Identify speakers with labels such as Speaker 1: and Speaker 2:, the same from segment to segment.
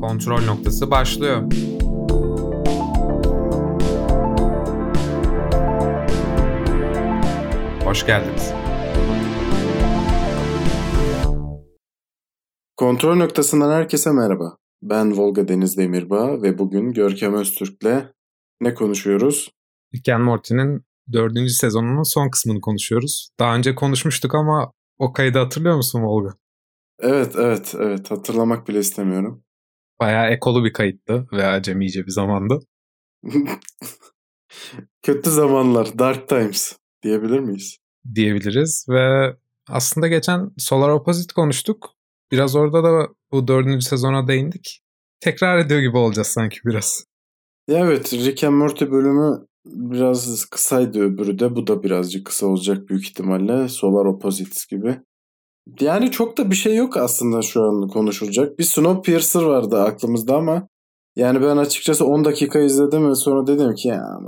Speaker 1: Kontrol noktası başlıyor. Hoş geldiniz.
Speaker 2: Kontrol noktasından herkese merhaba. Ben Volga Deniz Demirbağ ve bugün Görkem Öztürk'le ne konuşuyoruz?
Speaker 1: Rick and Morty'nin dördüncü sezonunun son kısmını konuşuyoruz. Daha önce konuşmuştuk ama o kaydı hatırlıyor musun Volga?
Speaker 2: Evet, evet, evet. Hatırlamak bile istemiyorum.
Speaker 1: Bayağı ekolu bir kayıttı ve acemice bir zamandı.
Speaker 2: Kötü zamanlar, dark times diyebilir miyiz?
Speaker 1: Diyebiliriz ve aslında geçen Solar Opposite konuştuk. Biraz orada da bu dördüncü sezona değindik. Tekrar ediyor gibi olacağız sanki biraz.
Speaker 2: Ya evet, Rick and Morty bölümü biraz kısaydı öbürü de. Bu da birazcık kısa olacak büyük ihtimalle. Solar Opposites gibi. Yani çok da bir şey yok aslında şu an konuşulacak. Bir Snowpiercer vardı aklımızda ama yani ben açıkçası 10 dakika izledim ve sonra dedim ki ya.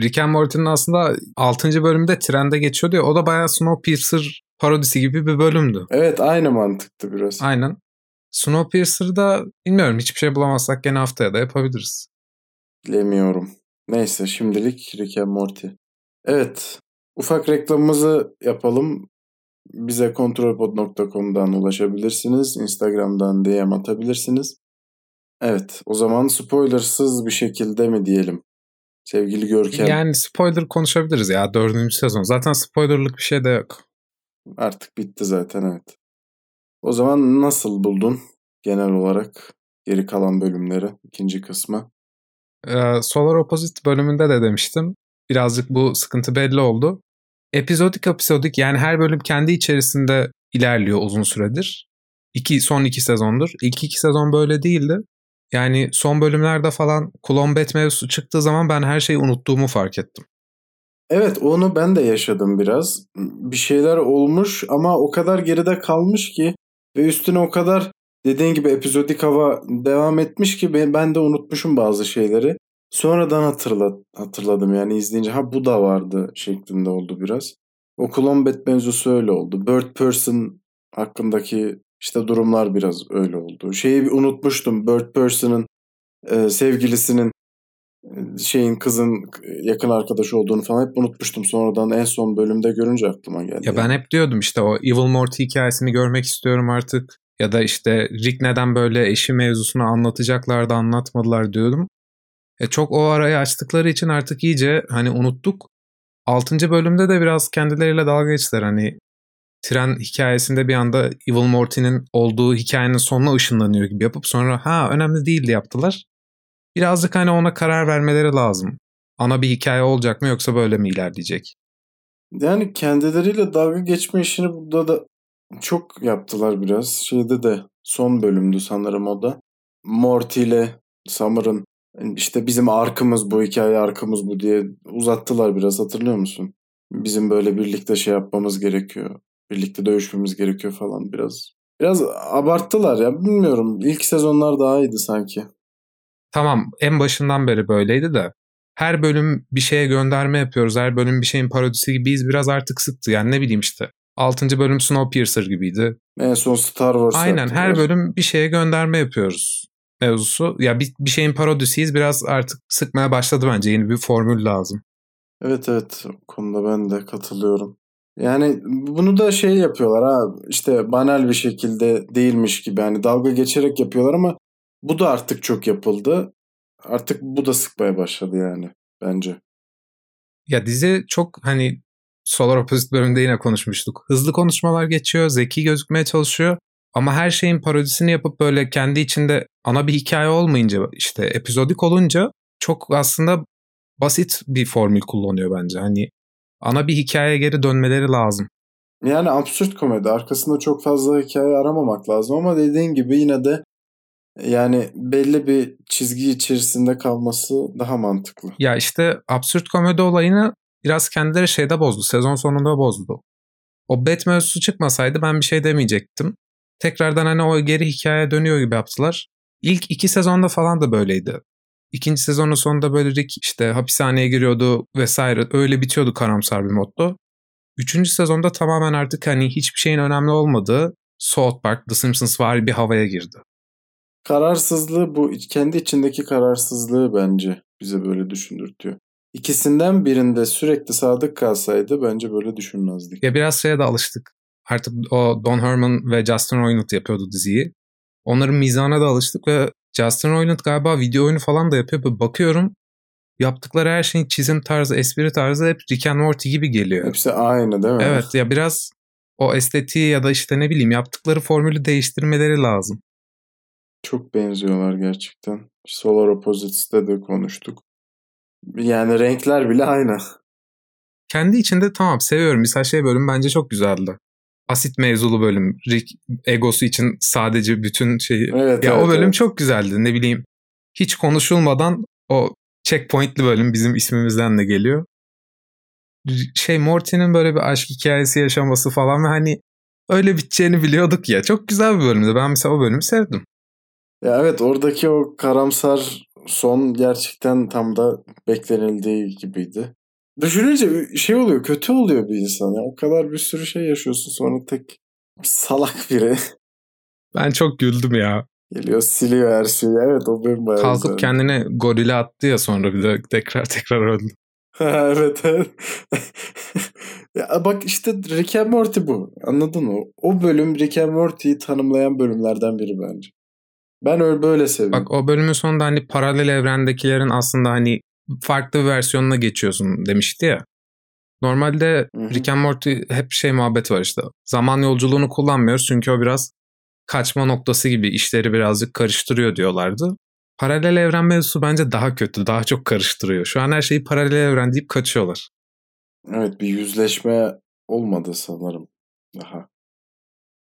Speaker 1: Rick and Morty'nin aslında 6. bölümde trende geçiyordu ya o da bayağı Snowpiercer parodisi gibi bir bölümdü.
Speaker 2: Evet aynı mantıktı biraz.
Speaker 1: Aynen. Snowpiercer'da bilmiyorum hiçbir şey bulamazsak gene haftaya da yapabiliriz.
Speaker 2: Bilemiyorum. Neyse şimdilik Rick and Morty. Evet ufak reklamımızı yapalım. Bize kontrolpod.com'dan ulaşabilirsiniz. Instagram'dan DM atabilirsiniz. Evet o zaman spoilersız bir şekilde mi diyelim? Sevgili Görkem.
Speaker 1: Yani spoiler konuşabiliriz ya dördüncü sezon. Zaten spoilerlık bir şey de yok.
Speaker 2: Artık bitti zaten evet. O zaman nasıl buldun genel olarak geri kalan bölümleri ikinci kısmı?
Speaker 1: Ee, Solar Opposite bölümünde de demiştim. Birazcık bu sıkıntı belli oldu. Epizodik epizodik yani her bölüm kendi içerisinde ilerliyor uzun süredir. İki, son iki sezondur. İlk iki sezon böyle değildi. Yani son bölümlerde falan klon bet mevzusu çıktığı zaman ben her şeyi unuttuğumu fark ettim.
Speaker 2: Evet onu ben de yaşadım biraz. Bir şeyler olmuş ama o kadar geride kalmış ki ve üstüne o kadar dediğin gibi epizodik hava devam etmiş ki ben de unutmuşum bazı şeyleri. Sonradan hatırla, hatırladım yani izleyince ha bu da vardı şeklinde oldu biraz. O Clone Bet mevzusu öyle oldu. Bird Person hakkındaki işte durumlar biraz öyle oldu. Şeyi bir unutmuştum. Bird Person'ın e, sevgilisinin e, şeyin kızın yakın arkadaşı olduğunu falan hep unutmuştum. Sonradan en son bölümde görünce aklıma geldi.
Speaker 1: Ya ben hep diyordum işte o Evil Morty hikayesini görmek istiyorum artık. Ya da işte Rick neden böyle eşi mevzusunu anlatacaklar da anlatmadılar diyordum. E çok o arayı açtıkları için artık iyice hani unuttuk. Altıncı bölümde de biraz kendileriyle dalga geçtiler. Hani tren hikayesinde bir anda Evil Morty'nin olduğu hikayenin sonuna ışınlanıyor gibi yapıp sonra ha önemli değildi yaptılar. Birazcık hani ona karar vermeleri lazım. Ana bir hikaye olacak mı yoksa böyle mi ilerleyecek?
Speaker 2: Yani kendileriyle dalga geçme işini burada da çok yaptılar biraz. Şeyde de son bölümdü sanırım o da. Morty ile Summer'ın işte bizim arkımız bu hikaye arkımız bu diye uzattılar biraz hatırlıyor musun? Bizim böyle birlikte şey yapmamız gerekiyor. Birlikte dövüşmemiz gerekiyor falan biraz. Biraz abarttılar ya bilmiyorum. İlk sezonlar daha iyiydi sanki.
Speaker 1: Tamam en başından beri böyleydi de her bölüm bir şeye gönderme yapıyoruz. Her bölüm bir şeyin parodisi gibiyiz. Biraz artık sıktı. Yani ne bileyim işte. 6. bölüm Snowpiercer gibiydi.
Speaker 2: En son Star Wars
Speaker 1: Aynen her bölüm bir şeye gönderme yapıyoruz mevzusu. Ya bir, bir şeyin parodisiyiz biraz artık sıkmaya başladı bence. Yeni bir formül lazım.
Speaker 2: Evet evet o konuda ben de katılıyorum. Yani bunu da şey yapıyorlar ha işte banal bir şekilde değilmiş gibi hani dalga geçerek yapıyorlar ama bu da artık çok yapıldı. Artık bu da sıkmaya başladı yani bence.
Speaker 1: Ya dizi çok hani Solar Opposite bölümünde yine konuşmuştuk. Hızlı konuşmalar geçiyor, zeki gözükmeye çalışıyor. Ama her şeyin parodisini yapıp böyle kendi içinde ana bir hikaye olmayınca işte epizodik olunca çok aslında basit bir formül kullanıyor bence. Hani ana bir hikayeye geri dönmeleri lazım.
Speaker 2: Yani absürt komedi. Arkasında çok fazla hikaye aramamak lazım ama dediğin gibi yine de yani belli bir çizgi içerisinde kalması daha mantıklı.
Speaker 1: Ya işte absürt komedi olayını biraz kendileri şeyde bozdu. Sezon sonunda bozdu. O bet mevzusu çıkmasaydı ben bir şey demeyecektim. Tekrardan hani o geri hikayeye dönüyor gibi yaptılar. İlk iki sezonda falan da böyleydi. İkinci sezonun sonunda böyle Rick işte hapishaneye giriyordu vesaire öyle bitiyordu karamsar bir modda. Üçüncü sezonda tamamen artık hani hiçbir şeyin önemli olmadığı South Park, The Simpsons var bir havaya girdi.
Speaker 2: kararsızlığı bu kendi içindeki kararsızlığı bence bize böyle düşündürtüyor. İkisinden birinde sürekli sadık kalsaydı bence böyle düşünmezdik.
Speaker 1: Ya biraz şeye de alıştık. Artık o Don Herman ve Justin Roiland yapıyordu diziyi. Onların mizahına da alıştık ve Justin Roiland galiba video oyunu falan da yapıyor. Bakıyorum yaptıkları her şeyin çizim tarzı, espri tarzı hep Rick and Morty gibi geliyor.
Speaker 2: Hepsi aynı değil mi?
Speaker 1: Evet ya biraz o estetiği ya da işte ne bileyim yaptıkları formülü değiştirmeleri lazım.
Speaker 2: Çok benziyorlar gerçekten. Solar Opposites'te de konuştuk. Yani renkler bile aynı.
Speaker 1: Kendi içinde tamam seviyorum. Mesela şey bölüm bence çok güzeldi. Asit mevzulu bölüm. Rick egosu için sadece bütün şeyi.
Speaker 2: Evet,
Speaker 1: ya
Speaker 2: evet,
Speaker 1: o bölüm
Speaker 2: evet.
Speaker 1: çok güzeldi. Ne bileyim hiç konuşulmadan o checkpointli bölüm bizim ismimizden de geliyor. Şey Morty'nin böyle bir aşk hikayesi yaşaması falan ve hani öyle biteceğini biliyorduk ya. Çok güzel bir bölümdü. Ben mesela o bölümü sevdim.
Speaker 2: Ya evet oradaki o karamsar son gerçekten tam da beklenildiği gibiydi. Düşününce şey oluyor kötü oluyor bir insan ya. O kadar bir sürü şey yaşıyorsun sonra tek salak biri
Speaker 1: Ben çok güldüm ya.
Speaker 2: geliyor siliyor her şeyi. Evet o benim bayağı
Speaker 1: Kalkıp
Speaker 2: güzeldi.
Speaker 1: kendine gorile attı ya sonra bir de tekrar tekrar öldü.
Speaker 2: evet evet. ya bak işte Rick and Morty bu. Anladın mı? O bölüm Rick and Morty'yi tanımlayan bölümlerden biri bence. Ben öyle böyle seviyorum.
Speaker 1: Bak o bölümün sonunda hani paralel evrendekilerin aslında hani farklı bir versiyonuna geçiyorsun demişti ya. Normalde
Speaker 2: Hı hı.
Speaker 1: Rick and Morty hep şey muhabbeti var işte. Zaman yolculuğunu kullanmıyoruz çünkü o biraz kaçma noktası gibi işleri birazcık karıştırıyor diyorlardı. Paralel evren mevzusu bence daha kötü, daha çok karıştırıyor. Şu an her şeyi paralel evren deyip kaçıyorlar.
Speaker 2: Evet bir yüzleşme olmadı sanırım. Daha.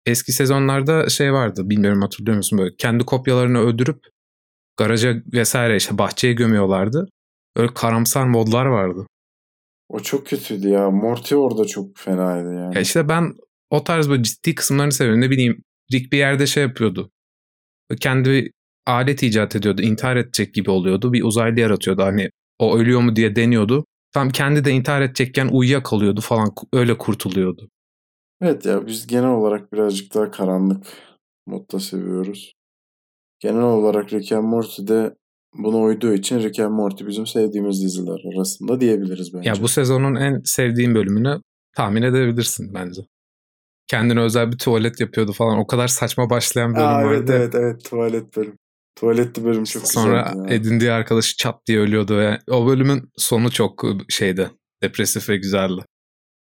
Speaker 1: Eski sezonlarda şey vardı bilmiyorum hatırlıyor musun böyle kendi kopyalarını öldürüp garaja vesaire işte bahçeye gömüyorlardı. Öyle karamsar modlar vardı.
Speaker 2: O çok kötüydü ya. Morty orada çok fenaydı yani.
Speaker 1: Ya işte ben o tarz böyle ciddi kısımlarını seviyorum. Ne bileyim Rick bir yerde şey yapıyordu. Kendi bir alet icat ediyordu. intihar edecek gibi oluyordu. Bir uzaylı yaratıyordu. Hani o ölüyor mu diye deniyordu. Tam kendi de intihar edecekken uyuyakalıyordu falan. Öyle kurtuluyordu.
Speaker 2: Evet ya biz genel olarak birazcık daha karanlık modda seviyoruz. Genel olarak Rick and Morty'de buna uyduğu için Rick and Morty bizim sevdiğimiz diziler arasında diyebiliriz bence.
Speaker 1: Ya bu sezonun en sevdiğim bölümünü tahmin edebilirsin bence. Kendine özel bir tuvalet yapıyordu falan. O kadar saçma başlayan bölüm
Speaker 2: Aa,
Speaker 1: vardı.
Speaker 2: evet evet evet tuvalet bölüm. Tuvaletli bölüm çok
Speaker 1: Sonra
Speaker 2: güzeldi ya.
Speaker 1: edindiği arkadaşı çat diye ölüyordu. Yani o bölümün sonu çok şeydi. Depresif ve güzeldi.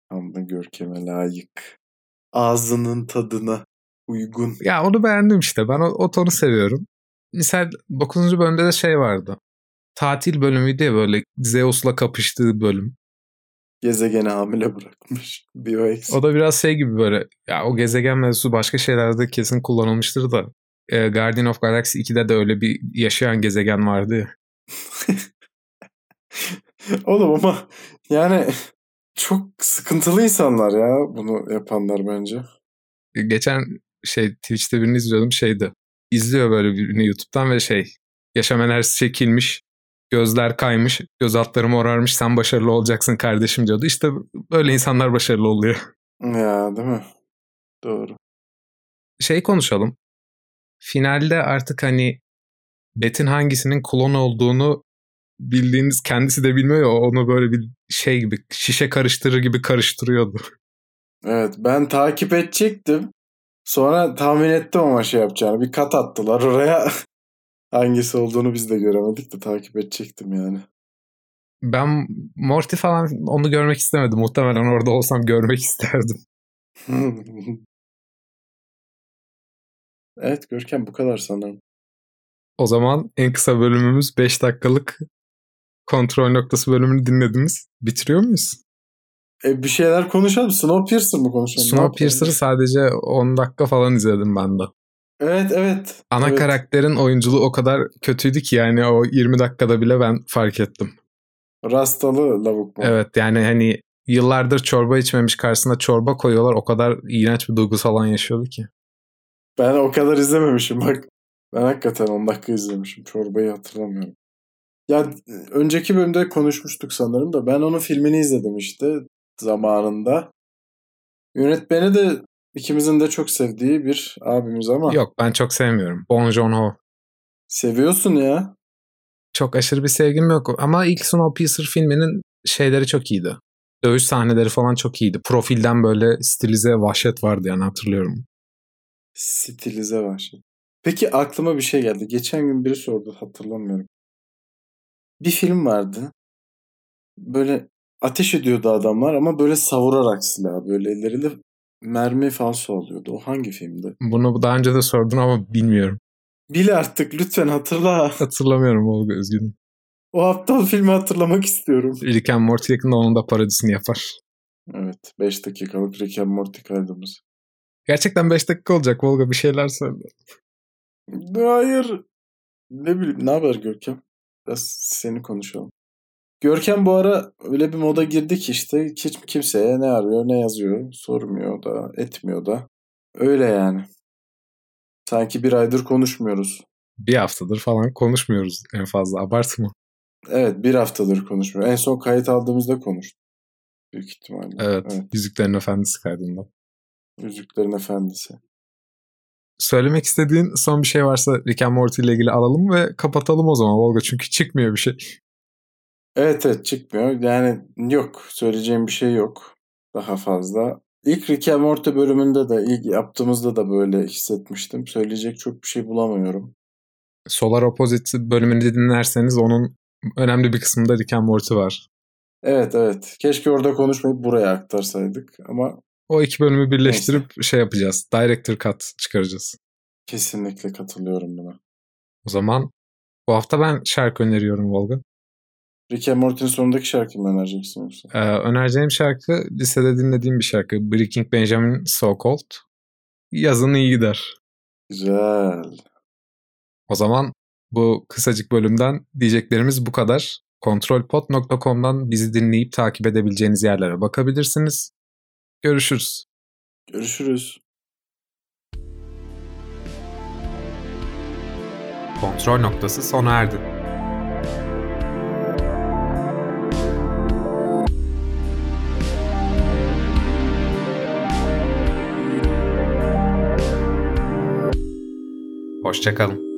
Speaker 2: Tam da Görkem'e layık. Ağzının tadına uygun.
Speaker 1: Ya onu beğendim işte. Ben o, o tonu seviyorum. Misal 9. bölümde de şey vardı. Tatil bölümüydü ya böyle Zeus'la kapıştığı bölüm.
Speaker 2: Gezegeni hamile bırakmış. BioX.
Speaker 1: O da biraz şey gibi böyle ya o gezegen mevzusu başka şeylerde kesin kullanılmıştır da e, Guardian of Galaxy 2'de de öyle bir yaşayan gezegen vardı ya.
Speaker 2: Oğlum ama yani çok sıkıntılı insanlar ya bunu yapanlar bence.
Speaker 1: Geçen şey Twitch'te birini izliyordum şeydi. İzliyor böyle birini YouTube'dan ve şey yaşam enerjisi çekilmiş. Gözler kaymış, göz altları morarmış. Sen başarılı olacaksın kardeşim diyordu. İşte böyle insanlar başarılı oluyor.
Speaker 2: Ya değil mi? Doğru.
Speaker 1: Şey konuşalım. Finalde artık hani Bet'in hangisinin klon olduğunu bildiğiniz kendisi de bilmiyor ya onu böyle bir şey gibi şişe karıştırır gibi karıştırıyordu.
Speaker 2: Evet ben takip edecektim. Sonra tahmin ettim ama şey yapacağını. Bir kat attılar oraya. Hangisi olduğunu biz de göremedik de takip edecektim yani.
Speaker 1: Ben Morty falan onu görmek istemedim. Muhtemelen orada olsam görmek isterdim.
Speaker 2: evet Görkem bu kadar sanırım.
Speaker 1: O zaman en kısa bölümümüz 5 dakikalık kontrol noktası bölümünü dinlediniz. Bitiriyor muyuz?
Speaker 2: E, bir şeyler konuşalım. Snowpiercer mı konuşalım?
Speaker 1: Snowpiercer'ı sadece 10 dakika falan izledim ben de.
Speaker 2: Evet evet.
Speaker 1: Ana
Speaker 2: evet.
Speaker 1: karakterin oyunculuğu o kadar kötüydü ki yani o 20 dakikada bile ben fark ettim.
Speaker 2: Rastalı lavuk mu?
Speaker 1: Evet yani hani yıllardır çorba içmemiş karşısına çorba koyuyorlar. O kadar iğrenç bir duygusal an yaşıyordu ki.
Speaker 2: Ben o kadar izlememişim bak. Ben hakikaten 10 dakika izlemişim. Çorbayı hatırlamıyorum. Ya önceki bölümde konuşmuştuk sanırım da ben onun filmini izledim işte zamanında. Yönetmeni de ikimizin de çok sevdiği bir abimiz ama.
Speaker 1: Yok ben çok sevmiyorum. Bong Joon-ho.
Speaker 2: Seviyorsun ya.
Speaker 1: Çok aşırı bir sevgim yok ama ilk Snowpiercer filminin şeyleri çok iyiydi. Dövüş sahneleri falan çok iyiydi. Profilden böyle stilize vahşet vardı yani hatırlıyorum.
Speaker 2: Stilize vahşet. Peki aklıma bir şey geldi. Geçen gün biri sordu hatırlamıyorum. Bir film vardı. Böyle ateş ediyordu adamlar ama böyle savurarak silah böyle elleriyle mermi falso oluyordu. O hangi filmdi?
Speaker 1: Bunu daha önce de sordun ama bilmiyorum.
Speaker 2: Bil artık lütfen hatırla.
Speaker 1: Hatırlamıyorum Olga üzgünüm.
Speaker 2: O aptal filmi hatırlamak istiyorum.
Speaker 1: Rick and Morty yakında onun da parodisini yapar.
Speaker 2: Evet 5 dakikalık Rick and Morty kaydımız.
Speaker 1: Gerçekten 5 dakika olacak Volga bir şeyler söyle.
Speaker 2: Hayır. Ne bileyim ne haber Görkem? Biraz seni konuşalım. Görkem bu ara öyle bir moda girdi ki işte hiç kimseye ne arıyor ne yazıyor sormuyor da etmiyor da. Öyle yani. Sanki bir aydır konuşmuyoruz.
Speaker 1: Bir haftadır falan konuşmuyoruz en fazla abartma.
Speaker 2: Evet bir haftadır konuşmuyor. En son kayıt aldığımızda konuştuk. Büyük ihtimalle.
Speaker 1: Evet, evet. Yüzüklerin Efendisi kaydında.
Speaker 2: Yüzüklerin Efendisi.
Speaker 1: Söylemek istediğin son bir şey varsa Rick and Morty ile ilgili alalım ve kapatalım o zaman Volga. Çünkü çıkmıyor bir şey.
Speaker 2: Evet evet çıkmıyor. Yani yok. Söyleyeceğim bir şey yok. Daha fazla. İlk Rick and Morty bölümünde de ilk yaptığımızda da böyle hissetmiştim. Söyleyecek çok bir şey bulamıyorum.
Speaker 1: Solar Opposite bölümünü dinlerseniz onun önemli bir kısmında Rick and Morty var.
Speaker 2: Evet evet. Keşke orada konuşmayıp buraya aktarsaydık ama
Speaker 1: o iki bölümü birleştirip Neyse. şey yapacağız. Director Cut çıkaracağız.
Speaker 2: Kesinlikle katılıyorum buna.
Speaker 1: O zaman bu hafta ben şarkı öneriyorum Volga.
Speaker 2: Rick and Morty'nin sonundaki şarkıyı mı önereceksin yoksa?
Speaker 1: Ee, önereceğim şarkı lisede dinlediğim bir şarkı. Breaking Benjamin So Cold. Yazın iyi gider.
Speaker 2: Güzel.
Speaker 1: O zaman bu kısacık bölümden diyeceklerimiz bu kadar. Kontrolpod.com'dan bizi dinleyip takip edebileceğiniz yerlere bakabilirsiniz. Görüşürüz.
Speaker 2: Görüşürüz.
Speaker 1: Kontrol noktası sona erdi. Hoşçakalın.